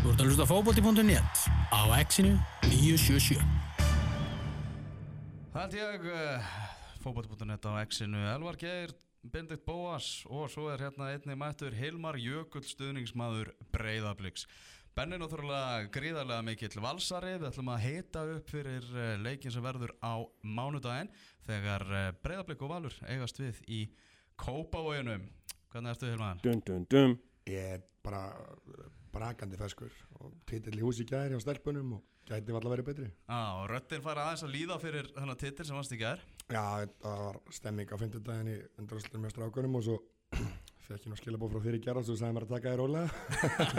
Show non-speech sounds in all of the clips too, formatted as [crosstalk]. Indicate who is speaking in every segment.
Speaker 1: Þú ert að hlusta fókbóti.net á exinu 977.
Speaker 2: Það held ég uh, fókbóti.net á X-inu. Elvar Geir, Bendit Bóas og svo er hérna einni mættur Hilmar Jökull stuðningsmaður Breiðabliks. Benni náttúrulega gríðarlega mikill valsari. Við ætlum að heita upp fyrir uh, leikin sem verður á mánudaginn þegar uh, Breiðablik og Valur eigast við í Kópavóginum Hvernig ertu Hilmar?
Speaker 3: Dun dun dun.
Speaker 4: Ég er bara brakandi feskur og titill í húsi gæri á stelpunum og gæti valla verið betri.
Speaker 2: Á, og röttin fara aðeins að líða fyrir þennan titil sem varst í gær
Speaker 4: Já, það var stemming á fymtudaginn í undarústlunum með strákunum og svo [clears throat] fekk ég nú skilabóð frá fyrir gæra og svo sagði mér að taka þér rólega.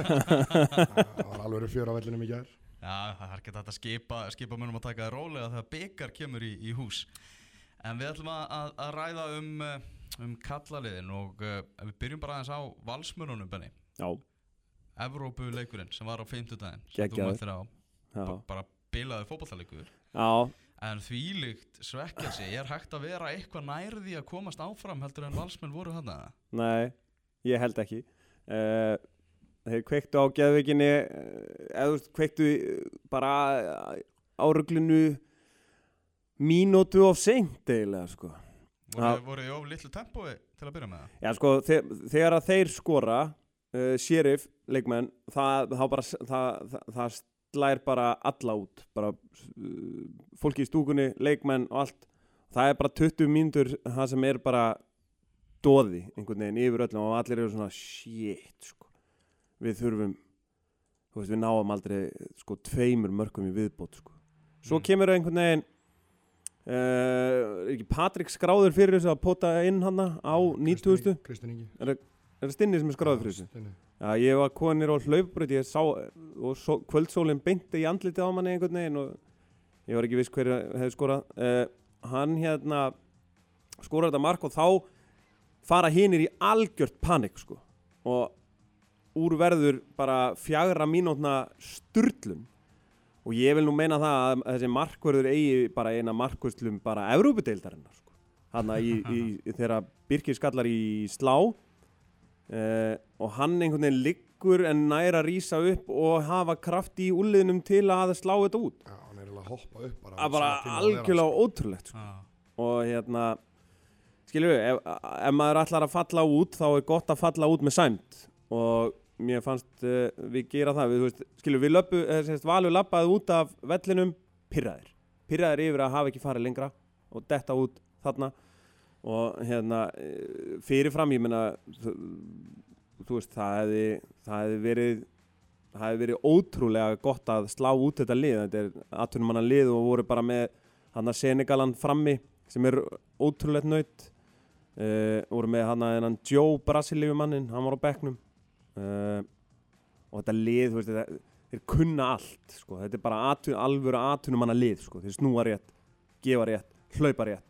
Speaker 4: [laughs] það var alveg fjör á vellinum í gær.
Speaker 2: Já, það er ekki þetta að skipa, skipa munum að taka það rólega þegar byggar kemur í, í hús En við ætlum að, að, að ræða um, eh, um kallaliðin og uh, við byrjum bara aðeins á valsmörunum, Benni
Speaker 3: Já,
Speaker 2: Evrópuleikurinn sem var á 50 daginn sem þú mættir á, bara bilaði fótballleikur
Speaker 3: já,
Speaker 2: En þvílíkt svekkjelsi, er hægt að vera eitthvað nærði að komast áfram heldur en valsmenn voru hann
Speaker 3: nei, ég held ekki. Uh, Þeir kveiktu á geðvikinni uh, eða kveiktu bara áruglinu mínútu of seint eiginlega sko.
Speaker 2: Voru, þið of litlu tempói til að byrja með það?
Speaker 3: Já sko, þe þegar að þeir skora uh, sheriff, leikmenn það, bara, það, það, það slær bara alla út bara uh, fólki í stúkunni, leikmenn og allt, það er bara 20 mínútur það sem er bara doði einhvern veginn yfir öllum og allir eru svona shit sko. við þurfum veist, við náum aldrei sko tveimur mörgum í viðbót sko. svo
Speaker 2: Mm.
Speaker 3: kemur einhvern veginn uh, Patrik skráður fyrir þessu að pota inn hana á 90.
Speaker 4: Kristinn Ingi.
Speaker 3: Er það Stinni sem er skráður fyrir þessu? Já, ég var konir á hlaupbröð, ég sá og svo, kvöldsólinn beinti í andlitið á manni einhvern veginn og ég var ekki viss hver hefði skorað. Uh, hann hérna skorar þetta mark og þá fara hinir í algjört panik sko og úr verður bara fjagra mínútna sturlun og ég vil nú meina það að þessi markverður eigi bara eina markvöslum bara Evrópudeildarinnar sko. hann í, í, í þegar Birkir skallar í slá uh, og hann einhvern veginn liggur en næra að rýsa upp og hafa kraft í úliðnum til að slá þetta út.
Speaker 4: Já, hann er eiginlega að hoppa upp bara.
Speaker 3: að bara algjörlega ótrúlegt sko. Og hérna við, ef, ef maður ætlar að falla út þá er gott að falla út með sæmt og mér fannst uh, við gera það, við, þú veist, skilur við löpu, uh, sérst, valur lappaði út af vellinum pyrraðir, pyrraðir yfir að hafa ekki farið lengra og detta út þarna og hérna uh, fyrirfram, ég meina þú, veist, það hefði það hefði verið það hefði verið ótrúlega gott að slá út þetta lið, þetta er aðtunum manna lið og voru bara með hann að Senegalan frammi sem er ótrúlegt nöyt uh, voru með hann að hennan Joe Brasilíu mannin, hann var á bekknum uh, og þetta lið veist, þetta, þeir kunna allt sko. þetta er bara atun, alvöru atunum manna lið sko. þeir snúa rétt, gefa rétt hlaupa rétt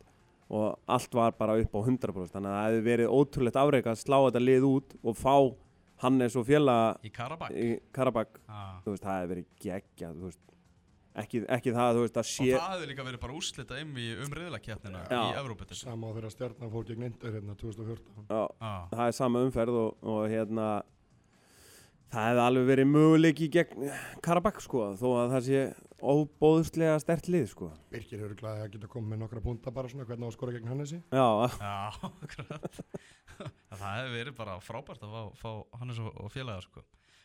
Speaker 3: og allt var bara upp á 100% þannig að það hefði verið ótrúlegt afreik að slá þetta lið út og fá Hannes og félaga
Speaker 2: Í Karabak
Speaker 3: í Karabak
Speaker 2: ah.
Speaker 3: þú veist, það hefði verið geggja ekki, ekki það þú veist, að
Speaker 2: Og
Speaker 3: sé
Speaker 2: það hefði líka verið bara úrslita um í umriðlakjarnina
Speaker 3: Já.
Speaker 2: í Evróputil
Speaker 4: Sama á þeirra stjarnan fór gegn Inder hérna 2014.
Speaker 3: já,
Speaker 2: ah.
Speaker 3: það er sama umferð og, og hérna það hefði alveg verið möguleiki gegn Karabak sko, þó að það sé óbóðslega stert lið sko
Speaker 4: Birkir eru glæði að geta komið með nokkra punta bara svona hvernig á að skora gegn Hannesi.
Speaker 3: já,
Speaker 2: Já, [laughs] Það hefði verið bara frábært að fá, fá Hannes og, og félagar sko.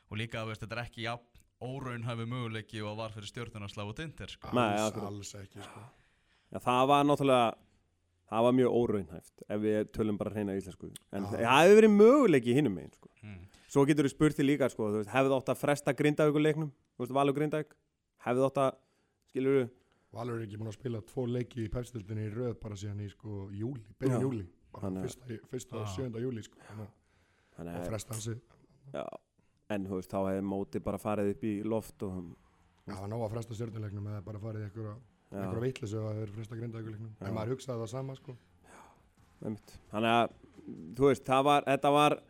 Speaker 2: Og líka, þú veist, þetta er ekki jafn óraunhæfi möguleiki og var fyrir stjórnuna að slá út indir sko.
Speaker 3: Nei,
Speaker 4: Alls,
Speaker 3: akkurat.
Speaker 4: alls ekki sko.
Speaker 3: já, það var náttúrulega það var mjög óraunhæft ef við tölum bara hreina íslensku en
Speaker 4: Já.
Speaker 3: það hefði verið möguleiki hinnum megin sko.
Speaker 2: mm.
Speaker 3: svo getur við spurt því líka sko, þú veist, hefði átt að fresta grindavíkuleiknum þú veist, Valur Grindavík hefði átt að, skilur við
Speaker 4: Valur er ekki búin að spila tvo leiki í pepstildinni í röð bara síðan í sko júli, byrjun
Speaker 3: Já.
Speaker 4: júli. Bara fyrsta, fyrsta og sjönda júli sko. Þannig að-
Speaker 3: þannig
Speaker 4: Og fresta hansi.
Speaker 3: Já, en þú veist, þá hefði móti bara farið upp í loft og
Speaker 4: Já, það var nóg að fresta stjórnuleiknum eða bara farið í einhverja
Speaker 3: já,
Speaker 4: vitlis ef það er fresta grindavíkuleiknum.
Speaker 3: Já.
Speaker 4: En maður hugsaði það sama sko.
Speaker 3: einmitt. þannig að, þú veist, það var, þetta var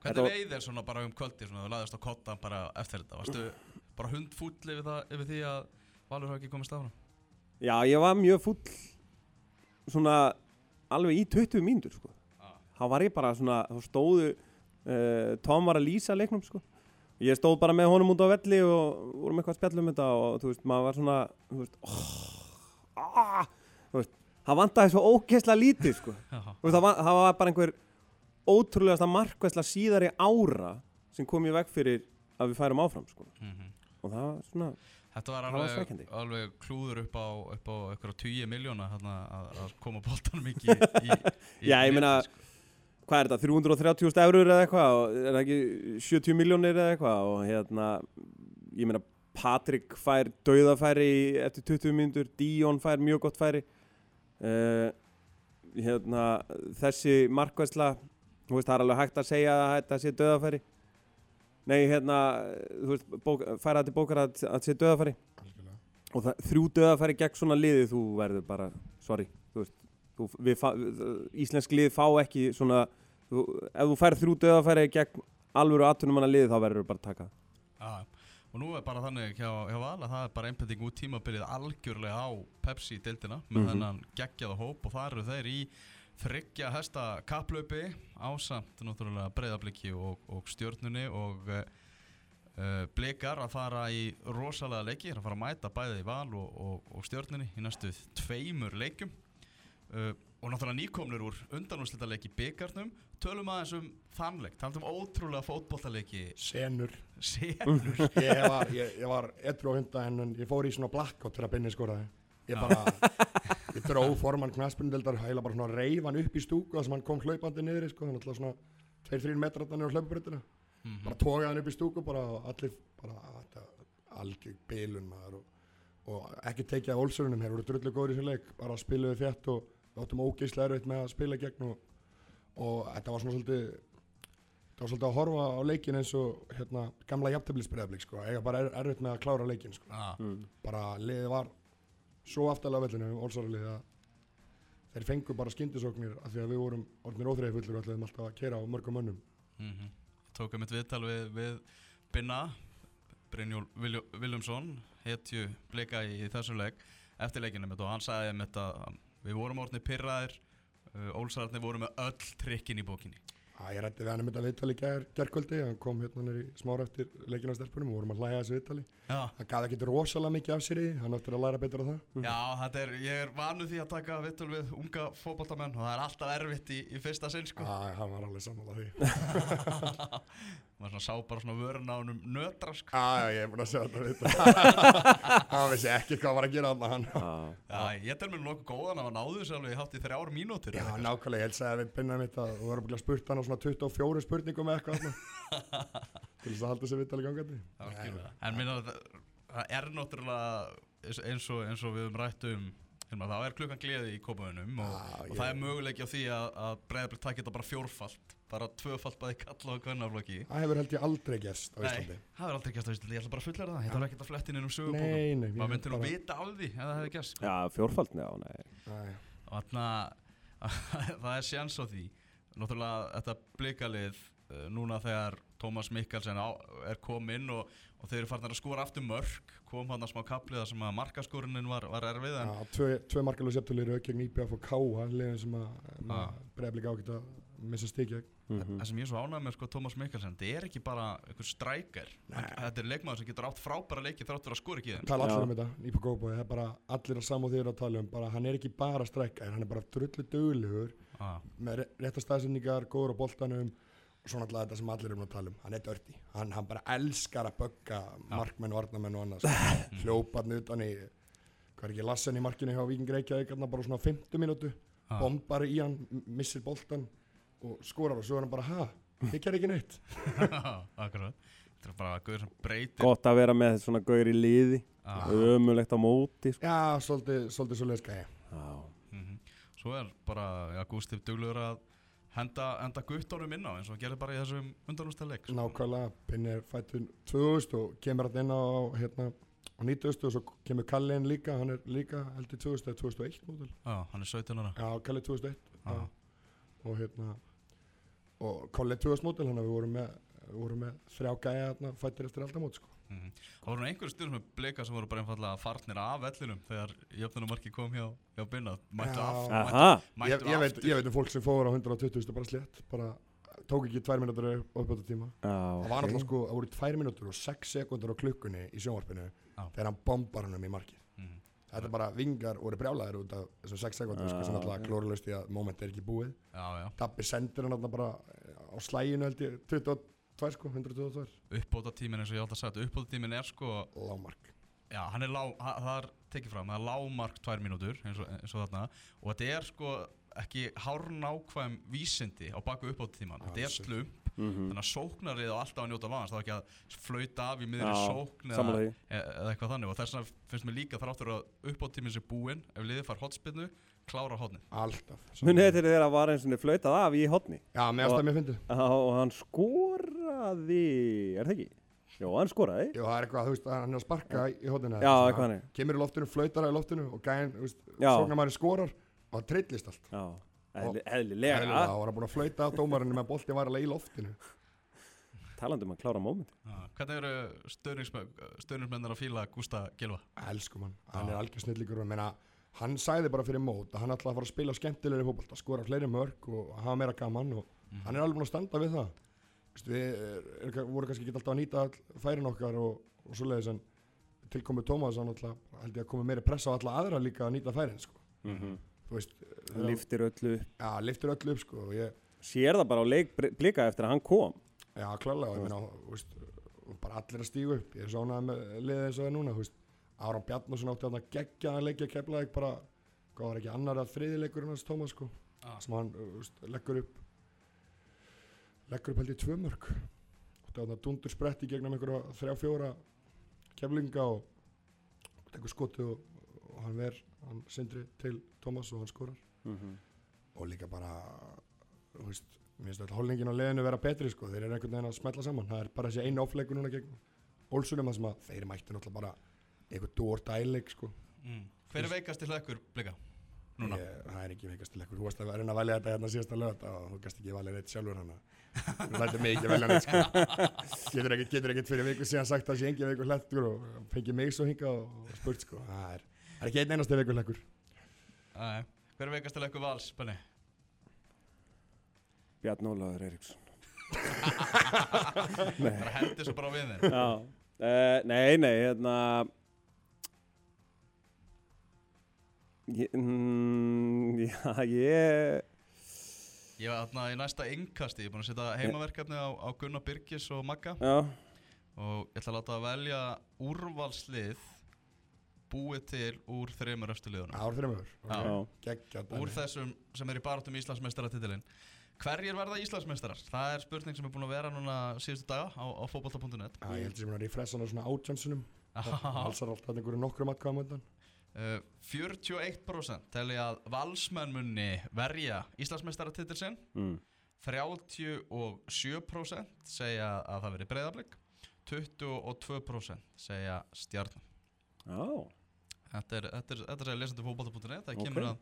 Speaker 3: Þetta
Speaker 2: Hvernig veið er svona bara um kvöldi svona, þú laðist á kottan bara eftir þetta Varstu bara hundfúll yfir, það, yfir því að Valur hafa ekki komist áfram
Speaker 3: já, ég var mjög fúll svona alveg í 20 mínútur, sko
Speaker 2: ah.
Speaker 3: þá var ég bara svona, þá stóðu uh, Tom var að lýsa leiknum, sko ég stóð bara með honum út á velli og vorum eitthvað að spjalla um þetta og þú veist, maður var svona þú veist, oh, ah, þú veist það vantaði svo ógeðslega lítið sko. [laughs] Þú veist, það, var, það var bara einhver ótrúlegasta markvæsla síðari ára sem kom í veg fyrir að við færum áfram sko.
Speaker 2: Mhm.
Speaker 3: Og það var svona
Speaker 2: Þetta var
Speaker 3: Það var
Speaker 2: alveg, alveg klúður upp á, upp á eitthvað 10 miljóna að, að koma boltanum ekki í, [laughs] í, í
Speaker 3: Já, ég meina,
Speaker 2: sko.
Speaker 3: hvað er þetta, 330.000 eurur eða eitthvað og er það ekki 70 miljónir eða eitthvað og hérna, ég meina Patrik fær dauðafæri eftir 20 mínútur, Díón fær mjög gott færi. Uh, hérna, þessi markvæsla þú veist, það er alveg hægt að segja að þetta sé dauðafæri nei, hérna, þú veist, bók, færa þetta bókar að þetta sé
Speaker 4: Algjörlega.
Speaker 3: og það, þrjú döðafæri gegn svona liði þú verður bara, sorry þú veist, þú, við fá, íslensk lið fá ekki svona þú, ef þú fær þrjú döðafæri gegn alvöru atvinnumanna liði þá verður bara að taka.
Speaker 2: Já, og nú er bara þannig hjá, hjá Val að það er bara einbending út tímabilið algjörlega á Pepsi-deildina með
Speaker 3: Mhm.
Speaker 2: þennan geggjaða hóp og það eru þeir í þryggja hesta kapplaupi ásamt náttúrulega breyðabliki og, og stjörnunni og uh, blikar að fara í rosalega leiki, að fara að mæta bæði í Val og, og, og stjörnunni í næstu tveimur leikum uh, og náttúrulega nýkomnir úr undanúslita leiki byggarnum tölum aðeins um þannleik, talum um ótrúlega fótbollaleiki
Speaker 4: Senur.
Speaker 2: senur
Speaker 4: Ég var, ég, ég var edru á hunda en ég fór í svona blackout þegar Binni skoraði. Ég bara, [laughs] ég dró formann knaspundeldar, heila bara svona reif hann upp í stúku þar sem hann kom hlaupandi niður, sko, hann alltaf svona 2-3 metrar þannig á hlaupabröndina.
Speaker 2: Mhm.
Speaker 4: Bara tókaði hann upp í stúku bara og allir, bara, algjör bilun maður og, og ekki tekið af ólsörunum, þeir voru drullu góður í þessu leik, bara spiluðu þétt og við áttum ógeðslega erfitt með að spila gegn og, og þetta var svona svolítið, það var svolítið að horfa á leikin eins og hérna, gamla jafntöflisbreðablik sko, eiga bara er, erfitt með að klára leikin sko.
Speaker 2: Já,
Speaker 3: Mm.
Speaker 4: bara liðið var svo aftalega vellinu, Olsaralið að þeir fengu bara skyndisóknir af því að við vorum orðnir óþreiði fullur og ætlaðum alltaf að kera á mörgum mönnum.
Speaker 2: Mhm. Ég tók um eitt viðtal við, við Binna Brynjól Viljumsson hetju blika í, í þessum leik eftir leikinu mitt og hann sagði mitt að að við vorum orðnir pyrraðir uh, Ólsararnir voru með öll trikkin í bókinni.
Speaker 4: Að ég rætti við hann um þetta viðtali ger, gerkvöldi hann kom hérna nýri smára eftir leikina á stelpunum og vorum að hlæja að þessu viðtali
Speaker 2: Já,
Speaker 4: hann gaf ekki rosalega mikið af sér í hann áttur að læra betur á það.
Speaker 2: Já þetta er, ég er vanu því að taka viðtöl við unga fótboltamenn og það er alltaf erfitt í, í fyrsta sinn sko.
Speaker 4: Að hann var alveg sammála því. [laughs]
Speaker 2: Maður svona sá bara svona vörun á hennum nötra sko.
Speaker 4: Að ég er búin að sjá þetta [laughs] hann vissi ekki hvað var að gera hann.
Speaker 3: Já.
Speaker 2: Já, ég tel mér nokkuð góðan að hann náðu þessu alveg hátt í þrjár mínútur
Speaker 4: Já, nákvæmlega, ég held að við pinnaðum þetta og [laughs] þú verður að spurt hann á svona 24 spurningum eða eitthvað þarna. til þess að halda sér viðtali gangandi.
Speaker 2: En minna það er náttúrulega eins- og, eins og við höfum rætt um hérna, þá er klukkan gleði í kópaunum og,
Speaker 4: Já,
Speaker 2: og það er möguleiki á því að, að breyðablitt takk þetta bara fjórfalt bara tvöfalt bæði kalla og kvennaflokki.
Speaker 4: Það hefur held ég aldrei gerst á
Speaker 2: Nei,
Speaker 4: Íslandi.
Speaker 2: það er aldrei gæst á Íslandi, ég ætla bara að fullera það. Ég þarf ekkert að fletti inn um sögubókum
Speaker 4: Nei, nei,
Speaker 2: Maður
Speaker 4: ég
Speaker 2: myndi nú
Speaker 4: bara-
Speaker 2: vita af því ef það hefði gæst sko.
Speaker 3: Já, fjórfald, já, nei.
Speaker 4: Nei.
Speaker 2: og þarna [laughs] það er sjans á því. Náttúrulega þetta blikalið uh, núna þegar Tómas Mikkelsen á, er kominn og, og þeir eru farin að skora aftur mörg kom hann að smá kapliða sem að markaskorinin var, var erfið
Speaker 4: Já, tvö, tvö markalegu septulir gegn IPF og Káa liðin sem að breyflik ágætt að missa stíkja
Speaker 3: Mhm.
Speaker 2: það sem ég er svo ánægð með sko Tómas Mikkelsen það er ekki bara einhver strækjar þetta er leikmaður sem getur átt frábæra leiki þráttur að skora ekki
Speaker 4: tala
Speaker 3: Já.
Speaker 4: allir um þetta, IPF Góðbói það er bara allir að saman því að tala um bara, hann er ekki bara strækja hann er bara svona alltaf þetta sem allir erum að tala um. Hann er dörti, hann, hann bara elskar að bögga markmenn, varnamenn og annars [laughs] hljóparni utan í hvað er ekki, Lassen í markinu hjá Víking Reykjavík bara svona 50 mínútu.
Speaker 2: Ah.
Speaker 4: bombar í hann, missir boltan og skorar og svo er hann bara ha, ég ger ekki neitt. [laughs]
Speaker 2: Akkurat. Þetta er bara gauður sem breytir.
Speaker 3: Gott að vera með svona gaur í liði. Ömulegt á móti sko.
Speaker 4: já, svolítið, svolítið svo leiðskæði
Speaker 3: Já,
Speaker 2: mhm. svo er bara ja, Gústif duglegur að henda, henda guttónum inn á eins og hann gerði bara í þessum undanústæðleik sko.
Speaker 4: nákvæmlega, Pinni er fættur 2000 og kemur hann inn á hérna á 90 og svo kemur Kalli inn líka hann er líka heldur 2000 eða 2001 mótil
Speaker 2: Já, hann er 17 ára
Speaker 4: já, Kalli 2001
Speaker 2: Já.
Speaker 4: og hérna og Kolli 2000 mótil hann að við vorum með vorum með þrjá gæja hérna fættir eftir aldamót sko.
Speaker 2: Mm Það voru nú einhverju stundum með bleika sem voru bara einfallega farnir af vellinum þegar jöfnumarki kom hjá, hjá Binna. Mættu
Speaker 4: Já.
Speaker 2: af,
Speaker 3: Aha,
Speaker 2: mættu,
Speaker 4: ég,
Speaker 2: mættu
Speaker 4: ég, veit,
Speaker 2: aftur.
Speaker 4: ég veit um fólk sem fór á 120 bara slétt bara tók ekki tvær mínútur uppbjóta tíma.
Speaker 3: Já,
Speaker 4: það var náttúrulega sko, það voru tvær mínútur og sex sekundur á klukkunni í sjónvarpinu
Speaker 2: Já.
Speaker 4: þegar hann bombar hann um í markið.
Speaker 2: Mhm.
Speaker 4: þetta er bara vingar voru brjálæðir út af þessum sex sekundur sko, sem alltaf
Speaker 3: ok.
Speaker 4: glóruðlaust í að moment er ekki búið.
Speaker 2: Já, já,
Speaker 4: Dabbi sendir hann þarna bara á slæginu held ég 22 sko, 122
Speaker 2: uppbóta tíminn eins og ég átt að sagt Uppbóta tíminn er sko
Speaker 4: lágmark.
Speaker 2: Já, hann er lág, ha- það er tekið fram, það er lágmark tvær mínútur eins og, eins og þarna og þetta er sko ekki hárnákvæm vísindi á baku uppátt tíman
Speaker 4: Já,
Speaker 2: þetta er slump,
Speaker 3: Mhm.
Speaker 2: þannig að sóknarið á alltaf að njóta vans, það er ekki að flauta af í miðri sókn eða, e- eða eitthvað þannig og þess vegna finnst mér líka þráttur að uppátt tíminn sé búinn ef liðið far hotspinnu, klára hotnið
Speaker 4: alltaf.
Speaker 3: Munið þetta þegar það var eins og flautað af í hotni
Speaker 4: já,
Speaker 3: Og-
Speaker 4: það mér fyndið.
Speaker 3: Og hann skoraði, er það ekki? Jó, hann skoraði.
Speaker 4: Jú, það er eitthvað, þú veist, hann er að sparka í hóðina
Speaker 3: Já, eitthvað þannig.
Speaker 4: Kemur í loftinu, flautar í loftinu og gæðin, þú veist, sóknarmæri skorar og það trillist allt.
Speaker 3: Já, eðlilega.
Speaker 4: Eðlilega, og hann er búin að flauta á dómarinn með bolti var alveg í loftinu.
Speaker 3: Talandi um að klára moment
Speaker 2: Hvernig eru stöðnismennar að fíla Gústa Gilva?
Speaker 4: Elskum hann, hann er algjör snillíkur og meina, hann sagði bara fyrir mót að hann ætlaði að fara að spila skemmtilegri fótbolta, skora fleiri mörg og hafa meira gaman og hann er alveg búin að standa við það Vist, við er, er, voru kannski ekki alltaf að nýta all færin okkar og, og svoleiðis en tilkomu Tómas hann alltaf held ég að koma meiri pressa á alla aðra líka að nýta færin sko.
Speaker 3: Mhm.
Speaker 4: þú veist,
Speaker 3: Hann liftir öllu upp.
Speaker 4: já, liftir öllu upp sko, og ég,
Speaker 3: Sér það bara á leik blika eftir að hann kom
Speaker 4: Já, klálega, og ég meina, þú veist, og bara allir að stígu upp, ég er ánægð með liðið eins og það er núna, þú veist, Áram Bjarnason átti að gegja að leikja keflaðið bara, var ekki annar að þriðileikurinn hans Tómas, sko,
Speaker 2: Ah.
Speaker 4: sem hann, veist, leggur upp, leggur upp held ég tvö mörg, átti að dundur spretti gegnum einhverja þrjá fjóra keflinga og tekur skoti og, og hann ver, hann sindri til Tómas og hann skorar
Speaker 3: Mhm.
Speaker 4: og líka bara þú veist, mér finnst þetta hólningin á leiðinu vera betri sko, þeir eru einhvern veginn að smetla saman það er bara þessi einu áfleikur núna gegn Olsunum að sem að þeir mættu náttúrulega bara einhver dór dæleik sko.
Speaker 2: Mm. Hver er veikast til hlekkur blika? Núna?
Speaker 4: ég, það er ekki veikast til ekkur, þú varst að reyna að velja þetta hérna síðasta lögat og þú gast ekki valið neitt sjálfur hana. Þú lætið mig ekki velja neitt sko. [laughs] Getur ekkert, getur ekkert fyrir viku síðan sagt að sé engin veikur hlettur og fengið mig svo hinga og, og spurt sko, það er, það er ekki einn einasti veikur hlettur
Speaker 2: Æ, Hver er veikast til hlekkur vals, Benni?
Speaker 3: Bjarn Ólaður Eiríksson. [laughs]
Speaker 2: Það hendi svo bara við
Speaker 3: Já, uh, nei, nei, hérna ég, mm, [laughs] Já, ég
Speaker 2: Ég var þarna í næsta innkasti, ég er búin að setja heimaverkefni á, á Gunnar Birgis og Magga.
Speaker 3: Já,
Speaker 2: og ég ætla að láta að velja úrvalslið búið til úr þreymur östu liðunum.
Speaker 4: Ár þreymur,
Speaker 3: já,
Speaker 4: geggja
Speaker 2: úr þessum sem er í barátum Íslandsmeistaratitilinn. Hverjir verða Íslandsmeistarar? Það er spurning sem er búin að vera núna síðustu daga á, á fótbolta.net
Speaker 4: Já, ég held sem að refressa hana svona átjánsunum Halsar [laughs] alltaf einhverju nokkrum
Speaker 2: Uh, 41% telli að valsmenn munni verja Íslandsmeistaratitil sinn.
Speaker 3: Mm.
Speaker 2: 37% segja að það veri breyðablík 22% segja stjarnan.
Speaker 3: Já,
Speaker 2: Þetta er, þetta er, þetta er lesandi fótbolta.net Það
Speaker 3: Ok.
Speaker 2: kemur að,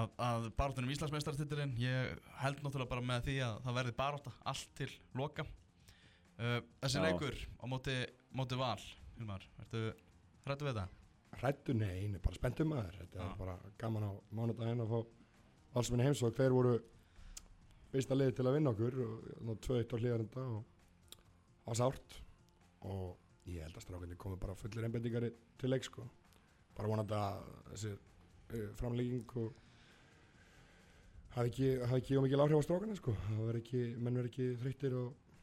Speaker 2: að, að barátunum Íslandsmeistaratitilinn Ég held náttúrulega bara með því að það verði baráta allt til loka. Uh, Þessi leikur á móti, móti val Hilmar, ertu hrættu við það?
Speaker 4: Rættu nei, nei, bara spenntum maður. Þetta
Speaker 2: Já.
Speaker 4: er bara gaman á mánudaginn að fá valsmenni heims og hver voru fyrsta liði til að vinna okkur og ná 2-1 á hlýðarenda og það var sárt. Og ég held að strákandi komi bara fullir einbendingar til leik sko. Bara vonandi að þessi uh, framlegging og hafi ekki, hafi ekki ómikið áhrif á strákana sko. Það verður ekki, menn verður ekki þreyttir og,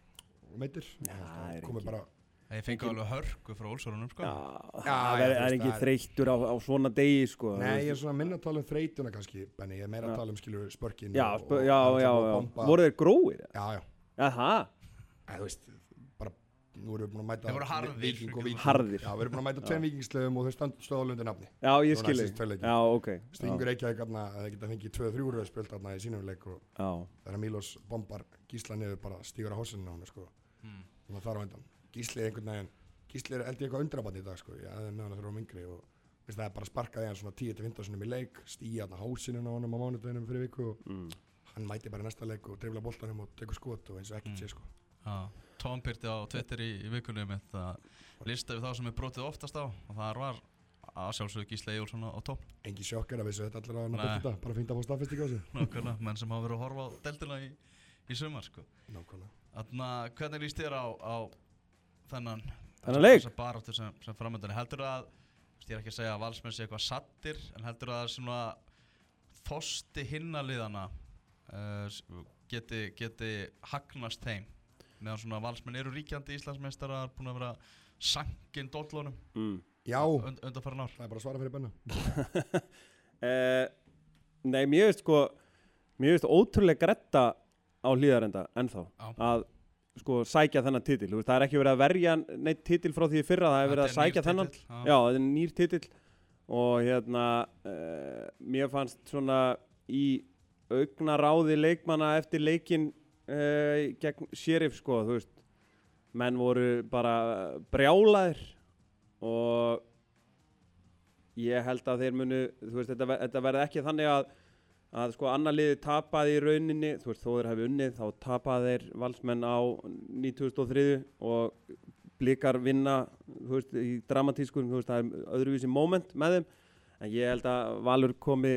Speaker 4: og meitir
Speaker 3: Já, það er
Speaker 4: komi
Speaker 3: ekki-
Speaker 4: bara
Speaker 2: Ég fengi alveg hörku frá Olsórunum sko.
Speaker 3: Já, það er, er ekki
Speaker 4: það
Speaker 3: þreyttur á, á svona degi, sko
Speaker 4: Nei, ég er svona minna að tala um þreytuna kannski Benni, ég er meira að tala um skilur spörkin
Speaker 3: Já,
Speaker 4: og-
Speaker 3: spö,
Speaker 4: og-
Speaker 3: já,
Speaker 4: og-
Speaker 3: já, já, voru þeir gróir?
Speaker 4: Já, já,
Speaker 3: Jaha,
Speaker 4: Æ, þú veist bara, nú erum við búin að mæta
Speaker 2: Þeir voru harðir,
Speaker 4: og Víking
Speaker 3: Harðir.
Speaker 4: Já, við erum búin að mæta tveim vikingslegum og þau stand- stóðu alveg nafni.
Speaker 3: Já, ég skilji. Já, ok.
Speaker 4: Stingur aðna að þeir geta fengið 2-3 röð spilt aðna í sínum leik og
Speaker 3: Já,
Speaker 4: á á hann á Gísli er einhvern veginn Gísli er held ég eitthvað undraband í dag sko. ég aðeins með hann þegar hann var yngri og veist, það er bara sparkaði hann svona 10-15 sinum í leik stíja hann hásinu á honum á mánudeginum fyrir viku og
Speaker 3: mm.
Speaker 4: hann mæti bara næsta leik og dreifla boltanum og tekur skot og eins og ekkert
Speaker 2: Mm.
Speaker 4: sé sko.
Speaker 2: Já, Tom Pyrti á Twitter í, í vikunni mitt að lista við þá sem er brotið oftast á og þar var að sjálfsögðu Gísla Ejólfsson á á topp
Speaker 4: engin sjokkar að vissu þetta allir að hann að þetta bara að staðfesting á þessu
Speaker 2: nákvæmlega, menn sem hafa verið að horfa á deltina í, í sumar sko.
Speaker 4: nákvæmlega
Speaker 2: að hvernig líst þér á, á þennan
Speaker 3: Þennan leik?
Speaker 2: þessa baráttu sem, sem framöndan heldur að, þú veist, ég er ekki að segja að valsmenn sé eitthvað sattir en heldur að svona þosti hinnaliðana uh, geti, geti hagnast þeim meðan svona valsmenn eru ríkjandi Íslandsmeistarar búin að vera sankin dollunum
Speaker 3: mm.
Speaker 4: já,
Speaker 2: und, undanfæra ár
Speaker 4: það er bara að svara fyrir benna
Speaker 3: uh, [laughs] Nei, mér veist sko Mér veist ótrúlega gretta á hlýðarenda ennþá
Speaker 2: Já.
Speaker 3: að sko sækja þennan veist, það er ekki verið að verja neitt titil frá því fyrra það er verið að sækja þennan.
Speaker 2: titill, já.
Speaker 3: Þetta er nýr titil. Og hérna uh, mér fannst svona í augnaráði leikmanna eftir leikin uh, gegn Sheriff sko, þú veist menn voru bara brjálaðir. Og ég held að þeir munu þú veist, þetta, þetta verði ekki þannig að að sko annar liði tapaði í rauninni þú veist, þó þeir hafi unnið þá tapaði þeir valsmenn á 2003 og blikar vinna þú veist, í dramatískum þú veist, það er öðruvísi moment með þeim en ég held að Valur komi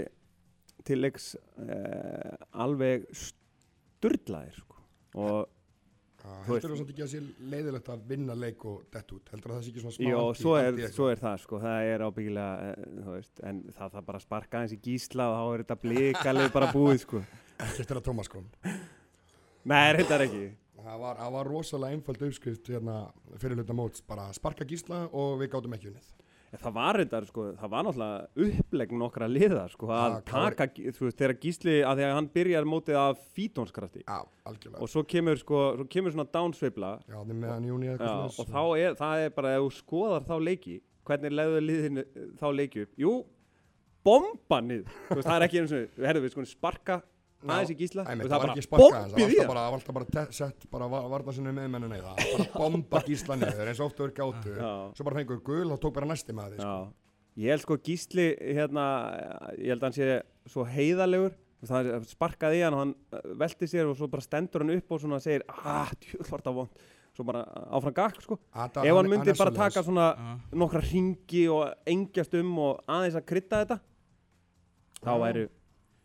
Speaker 3: til leiks eh, alveg sturlaðir sko. og
Speaker 4: heldur þú samt ekki að sé leiðilegt að vinna leik og dett út. Heldur það sé ekki svona smá
Speaker 3: Jó, svo er, svo er það sko, það er ábyggilega eh, þú veist, en það þarf bara að sparka eins í gísla og þá er þetta blikaleg bara búið sko.
Speaker 4: ekki eftir að Tómas kom.
Speaker 3: Nei, reyndar ekki.
Speaker 4: Það var, það var rosalega einföld uppskrift hérna, fyrir hluta móts. Bara sparka gísla og við gátum ekki unnið
Speaker 3: Það var reyndar, sko, það var náttúrulega upplegn nokkra liða, sko, að
Speaker 4: Ja,
Speaker 3: taka, þú veist, þegar gísli, að því að hann byrjar mótið af fítónskrafti
Speaker 4: já, algjörlega
Speaker 3: og svo kemur, sko, svo kemur svona downsveifla
Speaker 4: já, það er meðan júni eitthvað
Speaker 3: og
Speaker 4: svoleiðis.
Speaker 3: þá er, það er bara, ef þú skoðar þá leiki, hvernig leiður liðinu þá leiki upp? Jú, bomba niður, þú veist, það er ekki eins og, herðu við, sko, sparka aðeins í gísla, veist,
Speaker 4: það var
Speaker 3: bara
Speaker 4: það
Speaker 3: bombið í
Speaker 4: var
Speaker 3: það.
Speaker 4: bara, það var alltaf bara sett bara va- varna sinni með mennu það var bara bomba gísla niður eins og oft þau gátu.
Speaker 3: Já.
Speaker 4: svo bara fengur gul og tók bara næsti með því sko.
Speaker 3: Ég held sko Gísli hérna, ég held að hann sé svo heiðalegur, það sparkaði í hann og hann uh, velti sér og svo bara stendur hann upp og svona segir, ah, djúð var það vond svo bara áfram gakk sko.
Speaker 4: Þetta-
Speaker 3: ef hann myndi bara taka svona nokkra ringi og engjast um og aðeins að krydda þetta þá
Speaker 4: Já.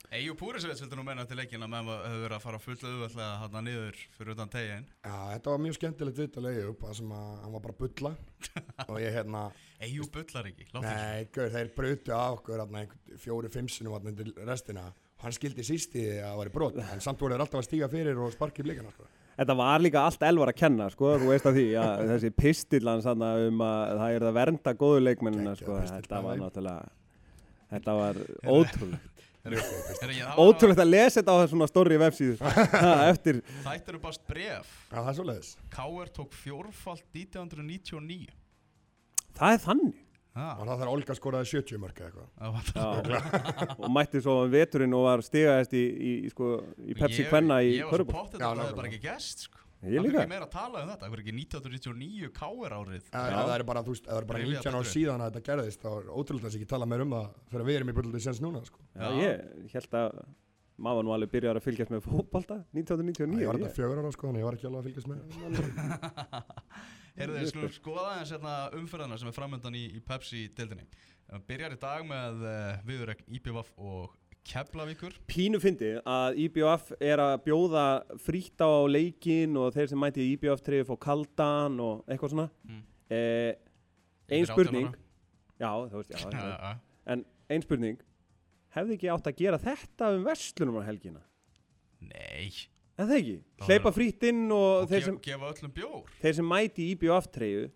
Speaker 3: Væri
Speaker 2: Eyjú Púrisvits vildi nú meina til leikin að menn hefur verið að fara fullu auðvöldlega hann niður fyrir utan tegin
Speaker 4: Já, þetta var mjög skemmtilegt viðtalegi upp það sem að hann var bara að bulla [laughs] og ég hérna,
Speaker 2: Eyjú bullar ekki, láttu
Speaker 4: nei, gaur, þeir brutu á okkur hérna, einhvern fjóri, fimm sinum hérna til restina hann skildi síst í því að það var í brot en samt voru þeir alltaf að stíga fyrir og sparki í blikana sko.
Speaker 3: Þetta var líka allt elvar að kenna, sko, þú veist að því, að [laughs] þessi pistillan sanna um að það er að vernda góðu leikmennina, sko, þetta var
Speaker 4: já.
Speaker 3: náttúrulega, þetta var ótrúlegt. Ótrúlegt að lesa þetta á þessum stóri vefsíðu, [laughs] Ha, eftir,
Speaker 2: Þættir eru bara bref
Speaker 4: Já, það er svoleiðis.
Speaker 2: KR tók fjórfalt 1999
Speaker 3: það er þannig.
Speaker 4: Og það þarf Olga skoraði 70 mörg eða eitthvað. [laughs]
Speaker 3: Og mætti svo veturinn og var stigaðist í, í, í, sko, í Pepsi Kvenna í
Speaker 2: Ég var svo
Speaker 4: Já,
Speaker 2: að það hefði bara ekki gæst sko.
Speaker 3: Ég
Speaker 2: Það
Speaker 3: líka.
Speaker 2: er meira að tala um þetta Það er ekki 1999 KR árið
Speaker 4: En það er bara, þú veist, það er bara
Speaker 2: Rifja
Speaker 4: 19 ár síðan að þetta gerðist þá er ótrúlega þess að ekki tala meir um það þegar við erum í bullandi sens núna sko.
Speaker 3: Já,
Speaker 2: Já.
Speaker 3: ég held að maður nú alveg byrjar að fylgjast með fótbolta 1999.
Speaker 4: ég var þetta
Speaker 3: ég-
Speaker 4: fjögur ára sko, þannig ég var ekki alveg að fylgjast með [laughs]
Speaker 2: Heyrðu þið, skulum skoða eins hérna umfyrðana sem er framöndan í, í Pepsi-dildinni Byrjar í dag með uh, viðurregn IPVF og Keflavíkur.
Speaker 3: Pínu fyndi að IBF er að bjóða frítt á leikin og þeir sem mæti í IBF treyfi fá kaldan og eitthvað svona.
Speaker 2: Mm.
Speaker 3: Eh, ein
Speaker 2: Yfir 18
Speaker 3: spurning, já, þú veist, já, [laughs] en ein spurning, hefði ekki átt að gera þetta um verslunum á helgina?
Speaker 2: Nei.
Speaker 3: En það ekki, hleypa frítt inn og,
Speaker 2: Og
Speaker 3: þeir, sem,
Speaker 2: gefa bjór.
Speaker 3: þeir sem mæti IBF treyju,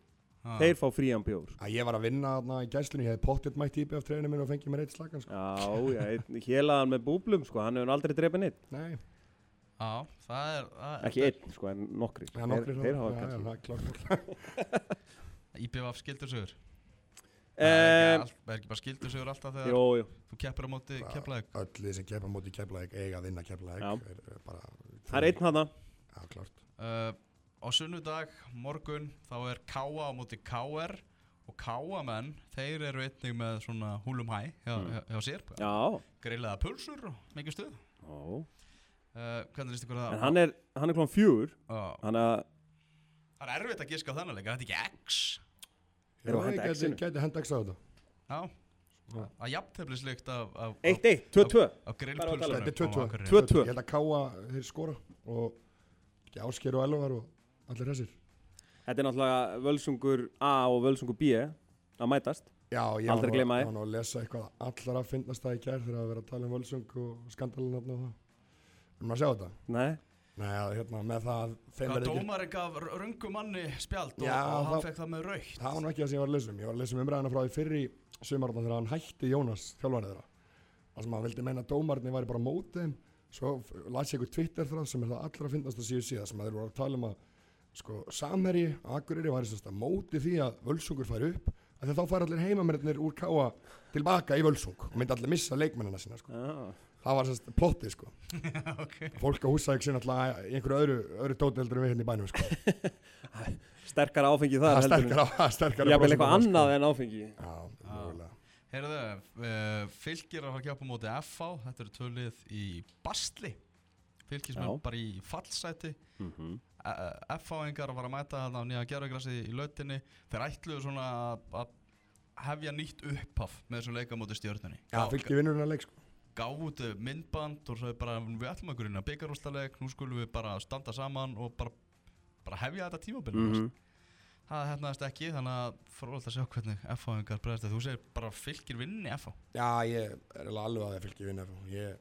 Speaker 2: Ah.
Speaker 3: þeir fá frían bjór.
Speaker 4: að ég var að vinna þarna í gæslunni, ég hefði pottitt mætt í IBF treyjunum minn og fengið mér eitt slagan sko.
Speaker 3: Já, já, einn hélaðan með búblum, sko, hann hefur aldrei drefið neitt.
Speaker 4: Nei,
Speaker 2: Já, það er það
Speaker 3: Ekki einn, sko, en nokkri.
Speaker 4: nokkri
Speaker 3: þeir, þeir hafa
Speaker 4: já, já,
Speaker 3: kannski.
Speaker 4: það er klart
Speaker 2: IPVF skildur sigur
Speaker 3: Um,
Speaker 2: Það er ekki bara skildur sigur alltaf þegar
Speaker 3: jú, jú,
Speaker 2: þú keppir á móti Keflavík
Speaker 4: öll þið sem keppa móti keflaðið eiga að vinna bara,
Speaker 3: það er einn hana.
Speaker 4: Já, klart
Speaker 2: uh, Á sunnudag, morgun, þá er Káa á móti KR og Káamenn, þeir eru einnig með svona húlum hæ hjá,
Speaker 3: Mm.
Speaker 2: hjá, hjá sér
Speaker 3: Já,
Speaker 2: Greilaða pulsur og mikið stuð uh, Hvernig líst ykkur það?
Speaker 3: En hann er, hann er klón
Speaker 2: Já.
Speaker 3: hann að,
Speaker 2: Það er erfitt að giska á leik, er þetta ekki X?
Speaker 3: Að
Speaker 4: Já,
Speaker 3: X-inu?
Speaker 4: gæti henda X á þetta
Speaker 2: Já, að jafnteflisleikt af, af,
Speaker 3: eitt, eitt, tvö, tvö.
Speaker 2: af
Speaker 3: Bara að tala.
Speaker 2: grillpulsunum
Speaker 4: Þetta er 2-2
Speaker 3: Tvö, tvö.
Speaker 4: Ég held að Káa þeir skora og ekki Ásker og Elvar og allir þessir
Speaker 3: Þetta er náttúrulega völsungur A og völsungur B að mætast.
Speaker 4: Já, ég var nú- var nú að lesa eitthvað allra að finnast það í gær þegar að vera að tala um völsung og skandalinn og það Erum maður að sjá þetta?
Speaker 3: Nei,
Speaker 4: Nei, hérna, með það
Speaker 2: Hvað
Speaker 4: verði ekki
Speaker 2: dómarinn gaf röngu manni spjald og,
Speaker 4: Já,
Speaker 2: og hann fekk það með raukt
Speaker 4: Það var nú ekki það sem ég var að lesa um. Ég var að lesa um umræðina frá því fyrr í sumarðan þegar hann hætti Jónas þjálfarið þeirra. Það sem hann vildi meina að dómarni væri bara á móti þeim. Svo las ég ykkur Twitter þráð sem er það allra að finnast að síðu síðan sem að þeir voru að tala um að sko, samherji, Akureyri væri sérst að móti því að völsungur færi upp að þá færi allir heimamennir úr káa tilbaka í völsung og myndi allir missa leikmennina sína sko.
Speaker 3: já.
Speaker 4: það var sérst plottið sko. [laughs]
Speaker 2: okay.
Speaker 4: fólk á húsæk sinna alltaf í einhverju öðru, öðru dóti heldur en við hérna í bænum sko. [laughs]
Speaker 3: Sterkara áfengi þar
Speaker 4: það sterkar á það sterkar
Speaker 3: Jafnvel eitthvað annað en áfengi.
Speaker 4: Já, mögulega.
Speaker 2: Heyrðu, uh, fylgir að fara að kjápa móti FH Þetta eru tölið í Bastli Fylgismenn
Speaker 3: Já.
Speaker 2: bara í fallsæti
Speaker 3: Mm -hmm.
Speaker 2: FH-ingar að fara að mæta þarna á nýja gerðugrassi í lautinni Þeir ætluðu svona að- að hefja nýtt upphaf með þessum leika móti stjörnunni
Speaker 4: Já, fylgir vinnurinn að leik sko.
Speaker 2: gáðu út myndband og svo bara við ætlum að grunna byggarústaleg nú skulum við bara standa saman og bara, bara hefja þetta tímabil
Speaker 3: Mhm.
Speaker 2: það hefnaðist ekki þannig að frólægt að sjá hvernig F-fáingar bregðast þú segir bara fylgir vinni F-fá
Speaker 4: Já, ég er alveg að það fylgir veist, þeir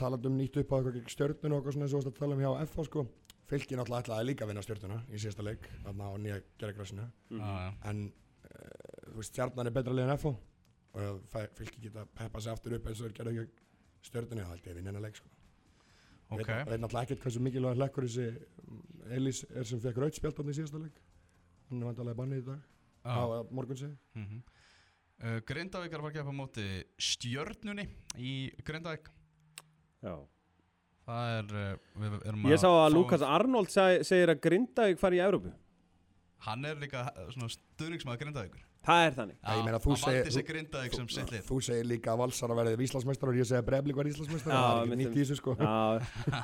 Speaker 4: talað um nýtt upp á eitthvað gegn stjörnuna og eitthvað svona eins og þú varst að tala um hjá FH sko. Fylgir náttúrulega ætlaði líka að vinna stjörnuna í síðasta leik þarna á nýja gerðagrassinu
Speaker 3: Mhm.
Speaker 4: en uh, þú veist, stjarnan er betra leið en FH og fylgir geta peppa sig aftur upp eins og þeir gerðu gegn stjörnuna þá ég að vinna hennar leik sko.
Speaker 2: Ok,
Speaker 4: Veit, veit náttúrulega ekkert hversu mikilvæg hlekkur þessi mm, Elís er sem fekk rautspjald í síðasta leik. Hann er vandalega bannið í dag á
Speaker 2: Já.
Speaker 4: uh, morgun segi
Speaker 2: mm -hmm. Uh, Grindavíkar var að gefa á móti stjörnunni í Grindavík
Speaker 3: Já.
Speaker 2: það er uh, við erum
Speaker 3: Ég sá að
Speaker 2: fá-
Speaker 3: Lukas Arnold seg, segir að Grindavík fari í Európu.
Speaker 2: hann er líka svona stuðningsmaður Grindavíkur
Speaker 3: Það er þannig.
Speaker 4: Já, ég meina, þú segir- þú-
Speaker 2: Grindavík sem sitt lið
Speaker 4: Þú segir líka að Valsar að verði Íslandsmeistar og ég segi að Breiðblik var Íslandsmeistar
Speaker 3: Já,
Speaker 4: það er ekki nýtt í þessu sko
Speaker 3: Já,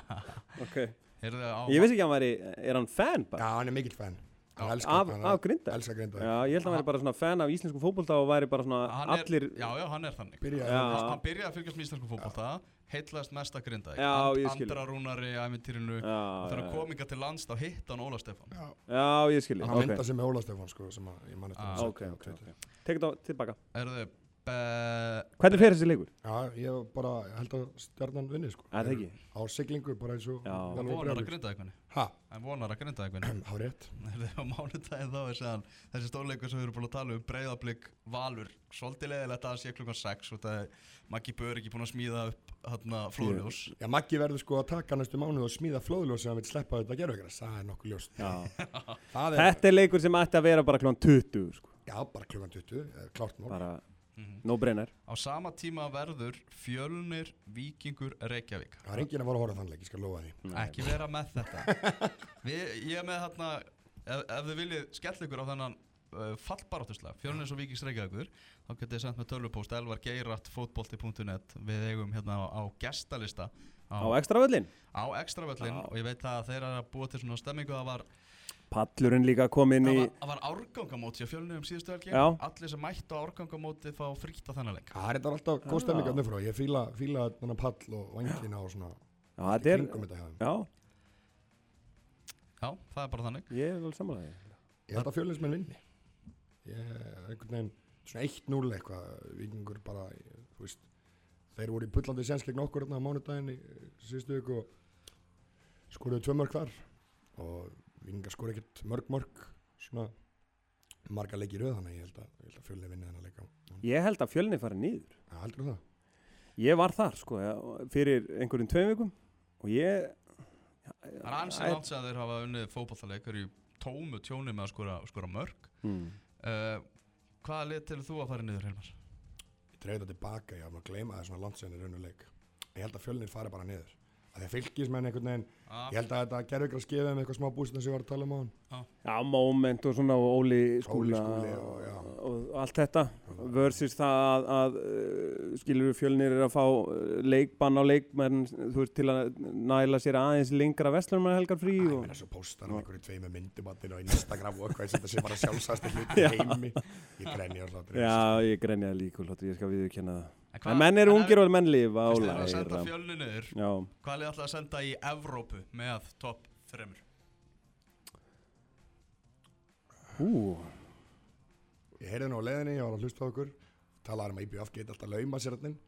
Speaker 3: [laughs] ok.
Speaker 2: Heyrðu, á,
Speaker 3: Ég vissi ekki að hann væri, er hann fan bara?
Speaker 4: Já, hann er mikill fan
Speaker 3: Af, af
Speaker 4: elskar grinda
Speaker 3: Já, ég held að hann væri bara svona fan af íslensku fótbolta og væri bara svona
Speaker 2: hann er,
Speaker 3: allir...
Speaker 2: já, já, hann er þannig
Speaker 4: Byrjaði
Speaker 3: Já.
Speaker 2: hann, hann byrjaði að fylgjast með íslensku fótbolta heitlaðist mest að
Speaker 3: ég skil.
Speaker 2: Andra Rúnari í ævintýrinu þegar hann kominga til lands þá hitt hann Óla Stefán
Speaker 4: Já,
Speaker 3: já, ég skilji.
Speaker 4: hann
Speaker 3: Ok,
Speaker 4: mynda sig með Óla Stefán sko sem að ég mann eftir
Speaker 2: Ah,
Speaker 4: að setja
Speaker 3: ok,
Speaker 4: á
Speaker 3: ok.
Speaker 4: Twitter.
Speaker 3: ok. Tekið það tilbaka.
Speaker 2: Erðu, be,
Speaker 3: Hvernig fer þessi leikur?
Speaker 4: Já, ég bara ég held að stjarnan vinni sko
Speaker 3: Er það ekki?
Speaker 4: Á siglingu bara eins og og
Speaker 2: vonar að. Grindavík vinni
Speaker 4: Ha,
Speaker 2: hann vonar að Grindavík vinni [clears throat]
Speaker 4: há rétt [laughs]
Speaker 2: á mánudaginn þá er séðan þessi stórleikur sem við erum búin að tala um breyðablík Valur svolítið leðilegt að það sé klukkan 6 og það er Maggi Bör ekki búin að smíða upp hérna flóðljós
Speaker 4: Já, Maggi verður sko að taka næstu mánuð og smíða flóðljós sem hann vil sleppa Það er. [laughs] Það er,
Speaker 3: er ætti að vera bara klón 20, sko.
Speaker 4: já, bara klukkan 20 eh, Klárt mál
Speaker 3: Bara
Speaker 2: Mhm.
Speaker 3: no brainer.
Speaker 2: á sama tíma verður fjölnir Víkingur Reykjavík.
Speaker 4: Það er enginn að fara að horfa á þann leik, ég skal lofa því.
Speaker 2: Ekki vera með þetta. [laughs] Við, ég er með hérna ef, ef þið viljið skella ykkur á þennan uh, fallbaráttuslega, fjölnir og Víkings Reykjavíkur þá getið þið sendt með tölvupóst elvargeirat.fótbolti.net við eigum hérna á, á gestalista
Speaker 3: Á ekstra völlin.
Speaker 2: á extravöllin og ég veit að þeir eru að búa til svona stemmingu það var,
Speaker 3: Pallurinn líka kom inn
Speaker 2: það
Speaker 3: í...
Speaker 2: var, það var árgangamóti á fjölnir um síðustu helgi
Speaker 3: Já.
Speaker 2: allir sem mættu á árgangamóti fá frítt á þennan leik
Speaker 4: Það er þetta alltaf góð
Speaker 3: Já.
Speaker 4: stemming að nufra Ég fíla, fíla þennan pall og vangina og svona
Speaker 3: Já, þetta er... Já,
Speaker 2: já, það er bara þannig
Speaker 3: ég er vel samanlega.
Speaker 4: Ég held að fjölinsmenn vinni Ég, einhvern veginn, svona 1-0 eitthvað Víkingur bara, þú veist Þeir voru í pullandi sens gegn okkur hérna á mánudaginn í eh, síðustu viku og skoruðu tvö mörg þar og Víkingar skoru ekkert mörg mörg svona marga leiki í röð þannig að ég held að, ég held að fjölni vinni þennan leika
Speaker 3: Ég held að fjölni fari niður.
Speaker 4: Já, heldur það?
Speaker 3: Ég var þar, sko, fyrir einhverjum tveim vikum og ég...
Speaker 2: það er ansið langt sem þeir hafa unnið fótballtaleik eru í tómu tjóni með að skora, skora mörg
Speaker 3: Hmm.
Speaker 2: uh, hvaða lið til þú að fara niður Helmar?
Speaker 4: Þetta tilbaka, ég hafði að gleyma það svona landsennir raunuleik Ég held að fjölnir fari bara niður að því að fylgismenn einhvern veginn
Speaker 2: Ah,
Speaker 4: ég held að þetta gerði ykkur að skeiða með eitthvað smá búst sem ég var að tala um á hann
Speaker 3: Já, moment og svona og Óli skúla
Speaker 4: Skúli og- já.
Speaker 3: og allt þetta versus það að, að uh, skilur fjölnir er að fá uh, leikbann á leikmenn þú veist til að næla sér aðeins lengra vestlunum helgar frí
Speaker 4: Ég
Speaker 3: og,
Speaker 4: meina svo postar hann einhverju tvei með myndumattin og Instagram og eitthvað þetta sé bara sjálfsæðast hluti í [laughs] heimi. Ég grenja alltaf
Speaker 3: Já, ég grenjaði líka og ég skal viðurkenna það En menn eru ungir og menn lifa
Speaker 2: Fyrst
Speaker 3: og
Speaker 2: þeir eru að senda
Speaker 3: læra
Speaker 2: fjölni niður
Speaker 3: Já,
Speaker 2: Hvað er þið alltaf að senda í Evrópu með topp þreymur?
Speaker 3: ú,
Speaker 4: Ég heyrði nú á leiðinni, ég var að hlusta á okkur talaði um að IBF geti alltaf lauma sér hann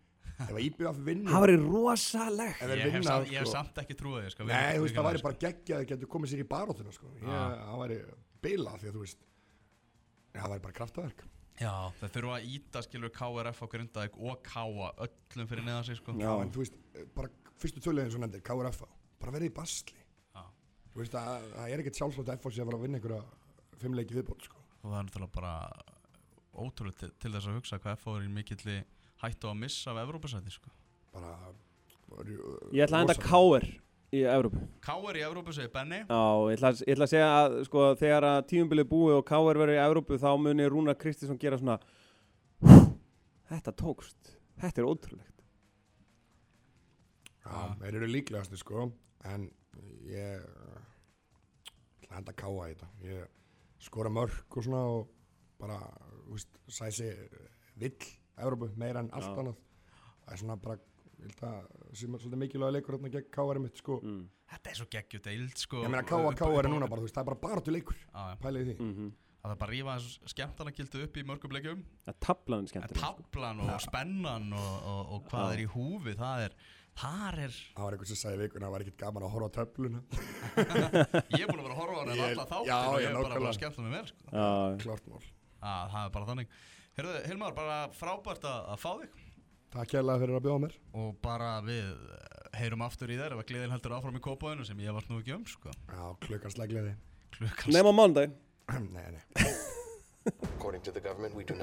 Speaker 4: ef að IBF vinnur
Speaker 3: það væri rosalegt
Speaker 2: Ég hef,
Speaker 4: vinna
Speaker 2: samt, ég hef
Speaker 4: sko,
Speaker 2: samt ekki trúið því sko,
Speaker 4: Nei, þú veist, það væri
Speaker 2: sko.
Speaker 4: bara geggja að þeir getur komið sér í baróttuna sko. Ég,
Speaker 2: Já.
Speaker 4: það væri bila því að þú veist það væri bara kraftaverk
Speaker 2: Já, þeir þurfa að íta skilur KRF á Grindavík og Káa öllum fyrir neðan sig sko.
Speaker 3: Já.
Speaker 4: En þú veist, bara fyrstu töluðin svo nefndir, KRF bara verið í basli
Speaker 2: Já.
Speaker 4: Þú veist, að, það er ekkert sjálfsvægt að FOC að fara að vinna einhverja fimm leiki viðbót sko.
Speaker 2: og það er náttúrulega bara ótrúlega til, til þess að hugsa hvað FH er í mikilli hættu á að missa af Evrópusæti sko.
Speaker 4: bara var,
Speaker 3: Ég ætla að enda Káir í Evrópu.
Speaker 2: Káa er í Evrópu segir Benny
Speaker 3: Já, ég ætla, ég ætla að segja að sko, þegar að tíumbilið búið og Káir verður í Evrópu þá muni Rúnar Kristinsson gera svona Þetta tókst. Þetta er ótrúlegt.
Speaker 4: Já, þeir eru líklegasti sko en ég ætla að henda káa í þetta. Ég skora mörg og svona og bara, þú veist, sæsi vill Evrópu meira en allt
Speaker 3: Já.
Speaker 4: annað. Það er svona bara, ég held að sem er svolítið mikilvæg leikur hérna gegn káari mitt sko
Speaker 3: mm.
Speaker 2: Þetta er svo geggjut eild sko.
Speaker 4: ég meina káa káa er núna bara, þú veist, það er bara baráttu leikur
Speaker 2: Já, já.
Speaker 4: pælið í því
Speaker 3: Mm
Speaker 2: Það er bara að rífa skemmtana gildu upp í mörgum leikjum
Speaker 3: Það tablan
Speaker 2: En
Speaker 3: skemmtileg sko.
Speaker 2: tablan og spennan og, og, og hvað
Speaker 3: Já.
Speaker 2: er í húfi Það er, þar er
Speaker 4: það var einhver sem sagði í vikuna að það var ekkert gaman að horfa á töfluna [laughs]
Speaker 2: Ég er búin að vera að horfa á hann
Speaker 4: Ég-
Speaker 2: alla þáttir
Speaker 4: já,
Speaker 2: og ég er bara búin að skemmta mig vel sko.
Speaker 3: Já,
Speaker 4: klart mál
Speaker 2: ah, Það er bara þannig Herðu, Hilmar, bara frábært að, að fá þig
Speaker 4: takk hérlega fyrir að bjóða mér
Speaker 2: og bara við eh, heyrum aftur í þér ef að gleðin heldur áfram í kópaðinu sem ég varst nú ekki um sko.
Speaker 4: já, klukkan slegleði
Speaker 2: klukkan
Speaker 3: Nefn á mándaginn [clears throat]
Speaker 4: nei, nei
Speaker 5: According to the government, we do not.